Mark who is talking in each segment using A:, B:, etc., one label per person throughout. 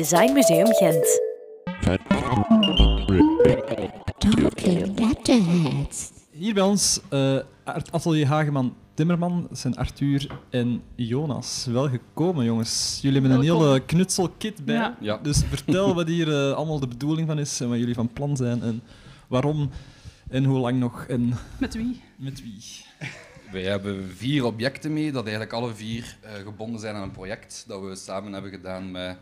A: Design Museum Gent.
B: Talking Letterheads.
C: Hier bij ons, eh, Art- Atelier Hageman Timmerman, zijn Arthur en Jonas. Welgekomen, jongens. Jullie hebben een
D: Welkom.
C: hele knutselkit bij.
D: Ja.
E: Ja.
C: Dus vertel wat hier eh, allemaal de bedoeling van is en wat jullie van plan zijn en waarom en hoe lang nog en
D: Met wie?
C: met wie.
E: Wij hebben vier objecten mee, dat eigenlijk alle vier eh, gebonden zijn aan een project dat we samen hebben gedaan met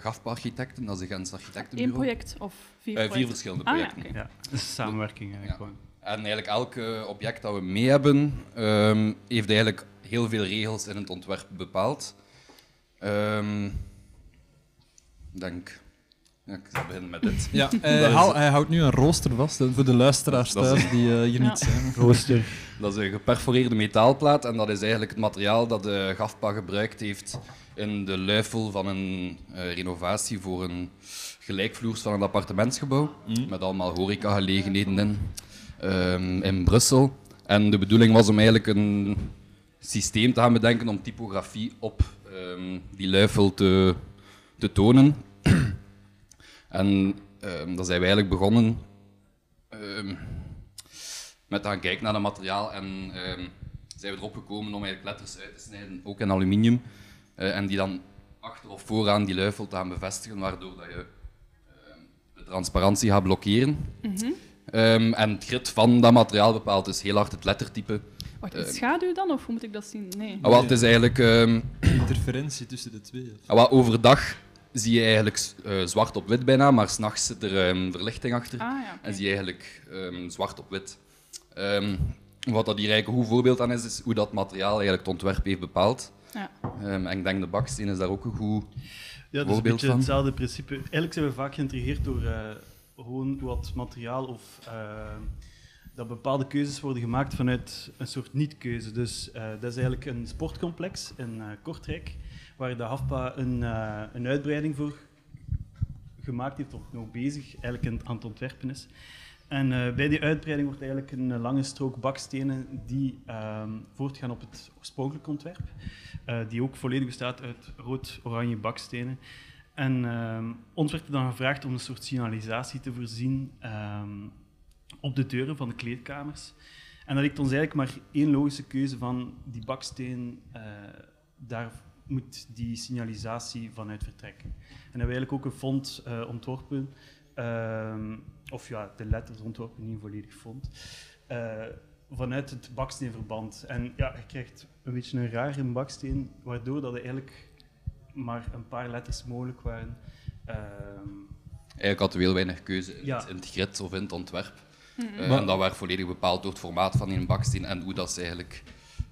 E: GAFPA-architecten, dat is de Gens
D: Eén
E: Architectenbureau.
D: project of vier
E: Eh, vier
D: projecten?
E: verschillende
D: Ah, ja,
E: projecten.
F: Ja, samenwerking eigenlijk
E: Ja.
F: gewoon.
E: En eigenlijk elk eh, object dat we mee hebben, ehm, heeft eigenlijk heel veel regels in het ontwerp bepaald. Ehm, Ik denk... Ja, ik zal beginnen met dit.
C: Ja, hij, hou- houdt nu een rooster vast hè, voor de luisteraars
E: Dat is-
C: thuis die eh, hier
D: Ja.
C: niet zijn.
F: Rooster.
E: Dat is een geperforeerde metaalplaat en dat is eigenlijk het materiaal dat de GAFPA gebruikt heeft in de luifel van een eh, renovatie voor een gelijkvloers van een appartementsgebouw. Met allemaal horecagelegenheden in, ehm, in Brussel. En de bedoeling was om eigenlijk een systeem te gaan bedenken om typografie op ehm, die luifel te, te tonen. En ehm dan zijn we eigenlijk begonnen ehm, met te gaan kijken naar het materiaal en ehm, zijn we erop gekomen om eigenlijk letters uit te snijden, ook in aluminium, eh, en die dan achter of vooraan die luifel te gaan bevestigen, waardoor dat je ehm, de transparantie gaat blokkeren. Ehm, en het grid van dat materiaal bepaalt dus heel hard het lettertype.
D: Wacht,
E: Eh,
D: is schaduw dan? Of hoe moet ik dat zien? Nee.
E: Ah, wel, het is eigenlijk... ehm,
C: Interferentie tussen de twee.
E: ah, wel, overdag zie je eigenlijk eh, zwart op wit bijna, maar s'nachts zit er ehm, verlichting achter.
D: Ah ja.
E: En zie je eigenlijk ehm, zwart op wit. Ehm, wat dat hier eigenlijk een goed voorbeeld aan is, is hoe dat materiaal eigenlijk het ontwerp heeft bepaald.
D: Ja.
E: Ehm, en ik denk de baksteen is daar ook een goed...
F: Ja, dat is een
E: Voorbeeld
F: beetje
E: van?
F: hetzelfde principe. Eigenlijk zijn we vaak geïntrigeerd door eh, gewoon wat materiaal of eh, dat bepaalde keuzes worden gemaakt vanuit een soort niet-keuze. Dus eh, dat is eigenlijk een sportcomplex in eh, Kortrijk, waar de HAFPA een, eh, een uitbreiding voor gemaakt heeft, of nog bezig eigenlijk aan het ontwerpen is. En eh, bij die uitbreiding wordt eigenlijk een eh, lange strook bakstenen die ehm, voortgaan op het oorspronkelijk ontwerp, die ook volledig bestaat uit rood-oranje bakstenen. En ehm, ons werd er dan gevraagd om een soort signalisatie te voorzien ehm, op de deuren van de kleedkamers. En dat lijkt ons eigenlijk maar één logische keuze van die baksteen, daar moet die signalisatie vanuit vertrekken. En hebben we eigenlijk ook een font eh, ontworpen, ehm, of ja, de letters ontworpen, niet een volledig font, eh, vanuit het baksteenverband. En ja, je krijgt een beetje een rare baksteen, waardoor dat er eigenlijk maar een paar letters mogelijk waren. Ehm,
E: Eigenlijk had we heel weinig keuze in,
F: Ja.
E: het, in het grid of in het ontwerp.
C: Maar-
E: en dat werd volledig bepaald door het formaat van die baksteen en hoe dat ze eigenlijk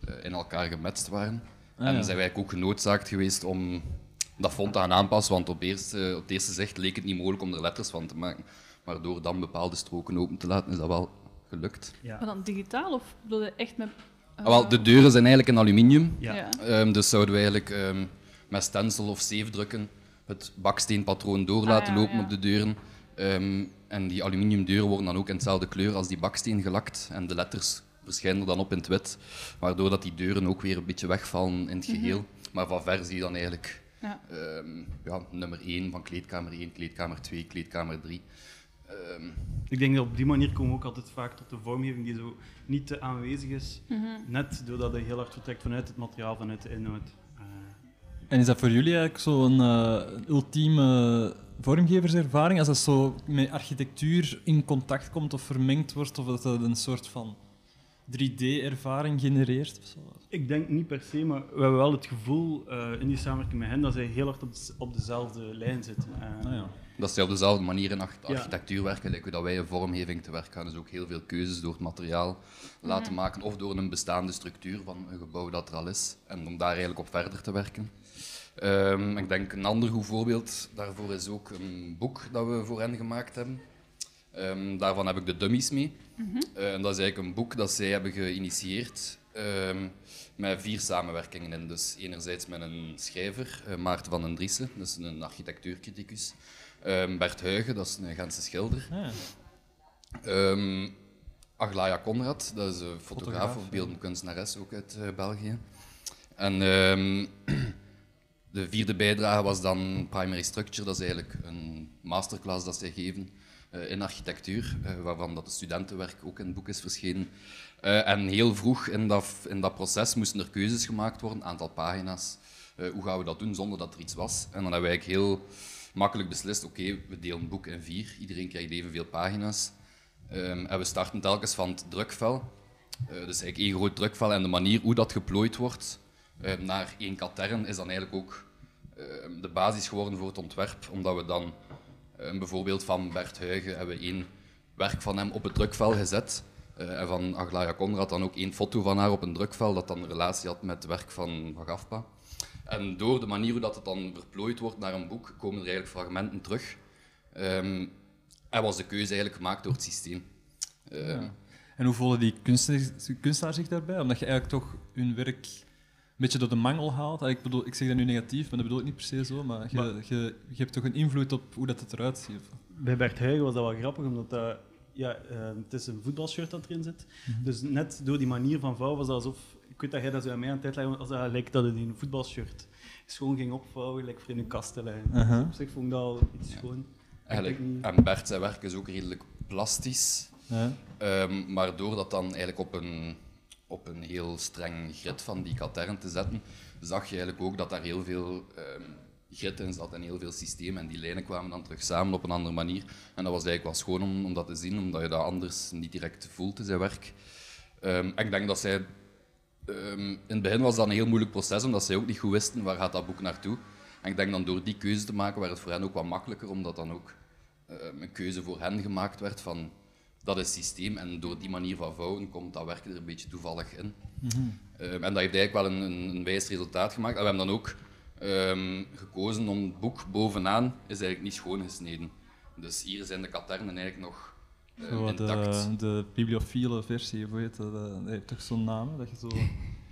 E: eh, in elkaar gematcht waren.
C: Ah,
E: en
C: ja.
E: zijn wij ook genoodzaakt geweest om dat font te gaan aanpassen, want op, eerste, op het eerste zicht leek het niet mogelijk om er letters van te maken. Maar door dan bepaalde stroken open te laten, is dat wel gelukt.
F: ja.
D: Maar dan digitaal of bedoel je echt met...
E: Ah, wel, de deuren zijn eigenlijk in aluminium,
F: Ja.
E: Ehm, dus zouden we eigenlijk ehm, met stencil of zeefdrukken het baksteenpatroon door laten
D: Ah, ja,
E: lopen
D: ja.
E: op de deuren. Ehm, en die aluminiumdeuren worden dan ook in hetzelfde kleur als die baksteen gelakt. En de letters verschijnen er dan op in het wit, waardoor dat die deuren ook weer een beetje wegvallen in het geheel. Maar van ver zie je dan eigenlijk
D: Mhm. Ja.
E: ehm, ja, nummer 1 van kleedkamer 1, kleedkamer 2, kleedkamer 3. Ehm,
F: Ik denk dat op die manier komen we ook altijd vaak tot de vormgeving die zo niet te aanwezig is.
D: Mhm.
F: Net doordat hij heel hard vertrekt vanuit het materiaal, vanuit de inhoud. Eh,
C: En is dat voor jullie eigenlijk zo'n eh, ultieme vormgeverservaring? Als dat zo met architectuur in contact komt of vermengd wordt, of dat dat een soort van 3D-ervaring genereert? Of zo?
F: ik denk niet per se, maar we hebben wel het gevoel eh, in die samenwerking met hen dat zij heel hard op, de- op dezelfde lijn zitten. Eh,
C: Ah, ja.
E: Dat zij op dezelfde manier in
F: Ja.
E: architectuur werken, like dat wij in vormgeving te werk gaan. Dus ook heel veel keuzes door het materiaal laten maken of door een bestaande structuur van een gebouw dat er al is. En om daar eigenlijk op verder te werken. Ehm, ik denk een ander goed voorbeeld daarvoor is ook een boek dat we voor hen gemaakt hebben. Ehm, daarvan heb ik de dummies mee. Eh, en dat is eigenlijk een boek dat zij hebben geïnitieerd ehm, met vier samenwerkingen in. Dus enerzijds met een schrijver, eh, Maarten van den Driessen, dat is een architectuurcriticus. Ehm, Bert Huygen, dat is een Gentse schilder.
C: Ah, ja.
E: Ehm Aglaya Conrad, dat is een fotograaf
C: Fotograaf,
E: of beeldend kunstenares, ook uit eh, België. En ehm, de vierde bijdrage was dan Primary Structure. Dat is eigenlijk een masterclass dat zij geven in architectuur, eh, waarvan dat de studentenwerk ook in het boek is verschenen. Eh, en heel vroeg in dat, in dat proces moesten er keuzes gemaakt worden, een aantal pagina's. Eh, hoe gaan we dat doen zonder dat er iets was? En dan hebben wij heel makkelijk beslist, oké, we delen het boek in vier. Iedereen krijgt evenveel pagina's. Ehm, en we starten telkens van het drukvel. Eh, dus eigenlijk één groot drukvel en de manier hoe dat geplooid wordt eh, naar één katern is dan eigenlijk ook eh, de basis geworden voor het ontwerp. Omdat we dan eh, bijvoorbeeld van Bert Huygen hebben we één werk van hem op het drukvel gezet. Eh, en van Aglaya Conrad dan ook één foto van haar op een drukvel dat dan een relatie had met het werk van, Gafpa. En door de manier hoe dat het dan verplooid wordt naar een boek, komen er eigenlijk fragmenten terug. Ehm, en was de keuze eigenlijk gemaakt door het systeem. Ehm,
C: En hoe voelen die kunstenaars, kunstenaars zich daarbij? Omdat je eigenlijk toch hun werk een beetje door de mangel haalt. Ik, bedoel, ik zeg dat nu negatief, maar dat bedoel ik niet per se zo. Maar je,
F: Maar-
C: je, je hebt toch een invloed op hoe dat het eruit ziet.
F: Bij Bert Huygen was dat wel grappig, omdat dat, ja, eh, het is een voetbalshirt dat erin zit. Dus net door die manier van vouwen was dat alsof... Ik weet dat jij dat zo aan mij aan het uitleggen als dat lijkt dat het in een voetbalshirt schoon ging opvouwen, like voor in een kast te leggen.
C: Uh-huh.
F: Dus op zich vond ik dat al iets schoon.
E: eigenlijk, en Bert zijn werk is ook redelijk plastisch.
C: Ja.
E: Ehm, maar door dat dan eigenlijk op een, op een heel streng grid van die katern te zetten, zag je eigenlijk ook dat daar heel veel ehm grid in zat en heel veel systeem. En die lijnen kwamen dan terug samen op een andere manier. En dat was eigenlijk wel schoon om, om dat te zien, omdat je dat anders niet direct voelt in zijn werk. Ehm, ik denk dat zij... ehm, in het begin was dat een heel moeilijk proces, omdat zij ook niet goed wisten waar gaat dat boek naartoe. En ik denk dan door die keuze te maken, werd het voor hen ook wat makkelijker, omdat dan ook een keuze voor hen gemaakt werd van dat is systeem en door die manier van vouwen komt dat werk er een beetje toevallig in. Ehm, en dat heeft eigenlijk wel een, een, een wijs resultaat gemaakt. En we hebben dan ook ehm, gekozen om het boek bovenaan is eigenlijk niet schoon gesneden. Dus hier zijn de katernen eigenlijk nog ehm,
C: Zo,
E: intact.
C: de, de bibliophile versie, hoe heet dat? Dat heeft toch zo'n naam? Dat je zo...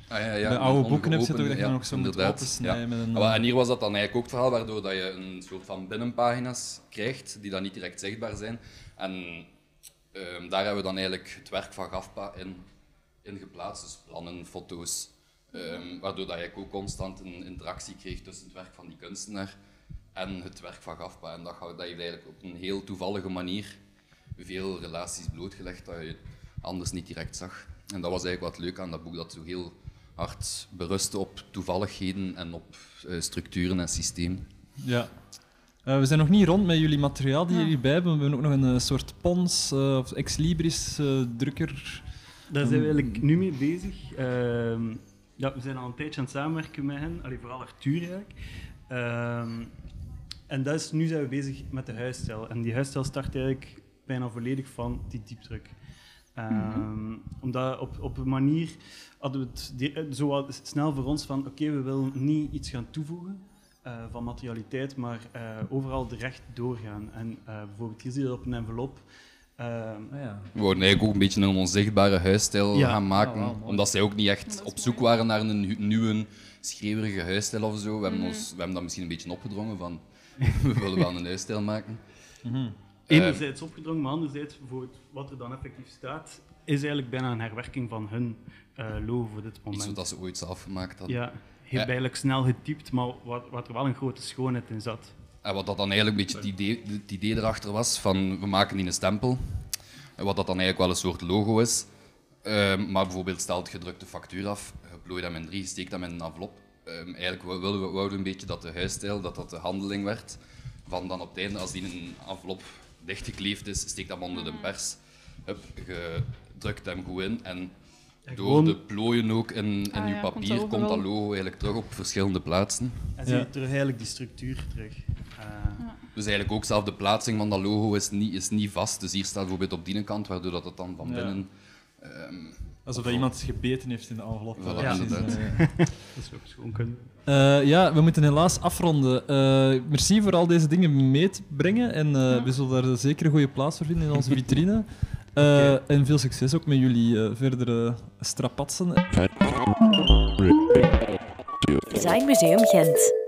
E: Ah, ja, ja,
C: Bij oude
E: een
C: boeken heb je toch dat je
E: ja,
C: nog zo moet opensnijden
E: ja.
C: met een,
E: Ah,
C: eh,
E: En hier was dat dan eigenlijk ook het verhaal, waardoor dat je een soort van binnenpagina's krijgt, die dan niet direct zichtbaar zijn. En ehm, daar hebben we dan eigenlijk het werk van Gafpa in, geplaatst, dus plannen, foto's, ehm, waardoor dat je ook constant een interactie kreeg tussen het werk van die kunstenaar en het werk van Gafpa. En dat, dat heeft eigenlijk op een heel toevallige manier veel relaties blootgelegd dat je anders niet direct zag. En dat was eigenlijk wat leuk aan dat boek, dat zo heel hard berustte op toevalligheden en op eh, structuren en systemen.
C: Ja. Eh, we zijn nog niet rond met jullie materiaal die
D: Ja.
C: jullie bij hebben. We hebben ook nog een eh, soort Pons eh, of Ex Libris eh, drukker.
F: Daar zijn we eigenlijk nu mee bezig. Ehm, ja, we zijn al een tijdje aan het samenwerken met hen, Allee, vooral Arthur eigenlijk. Ehm, en dat is, nu zijn we bezig met de huisstijl. En die huisstijl start eigenlijk bijna volledig van die diepdruk. Ehm, Omdat op, op een manier hadden we het zo snel voor ons van oké, we willen niet iets gaan toevoegen eh, van materialiteit, maar eh, overal recht doorgaan. En eh, bijvoorbeeld hier zie je dat op een envelop. Ehm,
C: ja.
E: We wouden eigenlijk ook een beetje een onzichtbare huisstijl
F: Ja.
E: gaan maken,
C: Ah,
E: omdat zij ook niet echt op zoek
D: mooi.
E: waren naar een nieuwe, schreeuwerige huisstijl of zo. We hebben,
D: Mhm.
E: ons, we hebben dat misschien een beetje opgedrongen van we willen wel een huisstijl maken.
C: Mhm.
F: Enerzijds opgedrongen, maar anderzijds, bijvoorbeeld, wat er dan effectief staat, is eigenlijk bijna een herwerking van hun eh, logo voor dit
E: Iets
F: moment.
E: wat ze ooit zelf gemaakt hadden.
F: Ja, heeft
E: Ja.
F: eigenlijk snel getypt, maar wat, wat er wel een grote schoonheid in zat.
E: En wat dat dan eigenlijk een beetje het idee, het idee erachter was, van we maken die een stempel. En wat dat dan eigenlijk wel een soort logo is. Ehm, maar bijvoorbeeld stelt gedrukte factuur af, je plooit hem in drie, steekt hem in een envelop. Ehm, eigenlijk wou- wilden we, wouden we een beetje dat de huisstijl, dat dat de handeling werd. Van dan op het einde, als die in een envelop dichtgekleefd is, steekt hem onder de pers. Hup, je drukt hem goed in En door
F: gewoon-
E: de plooien ook in, in
D: Ah
E: je
D: ja,
E: papier komt dat logo eigenlijk terug op verschillende plaatsen.
F: En zie je
C: Ja.
F: terug eigenlijk die structuur terug. Eh,
E: Dus eigenlijk ook zelf de plaatsing van dat logo is niet, is niet vast. Dus hier staat bijvoorbeeld op die kant, waardoor dat het dan van
C: Ja.
E: binnen... ehm,
C: Alsof dat iemand gebeten heeft in de envelop.
E: Voilà,
C: Eh,
E: inderdaad.
C: eh.
F: dat zou ook schoon kunnen.
C: Eh, ja, we moeten helaas afronden. Eh, merci voor al deze dingen mee te brengen. En eh,
D: Ja.
C: we zullen daar zeker een goede plaats voor vinden in onze vitrine. Eh, En veel succes ook met jullie eh, verdere strapatsen.
A: Design Museum Gent.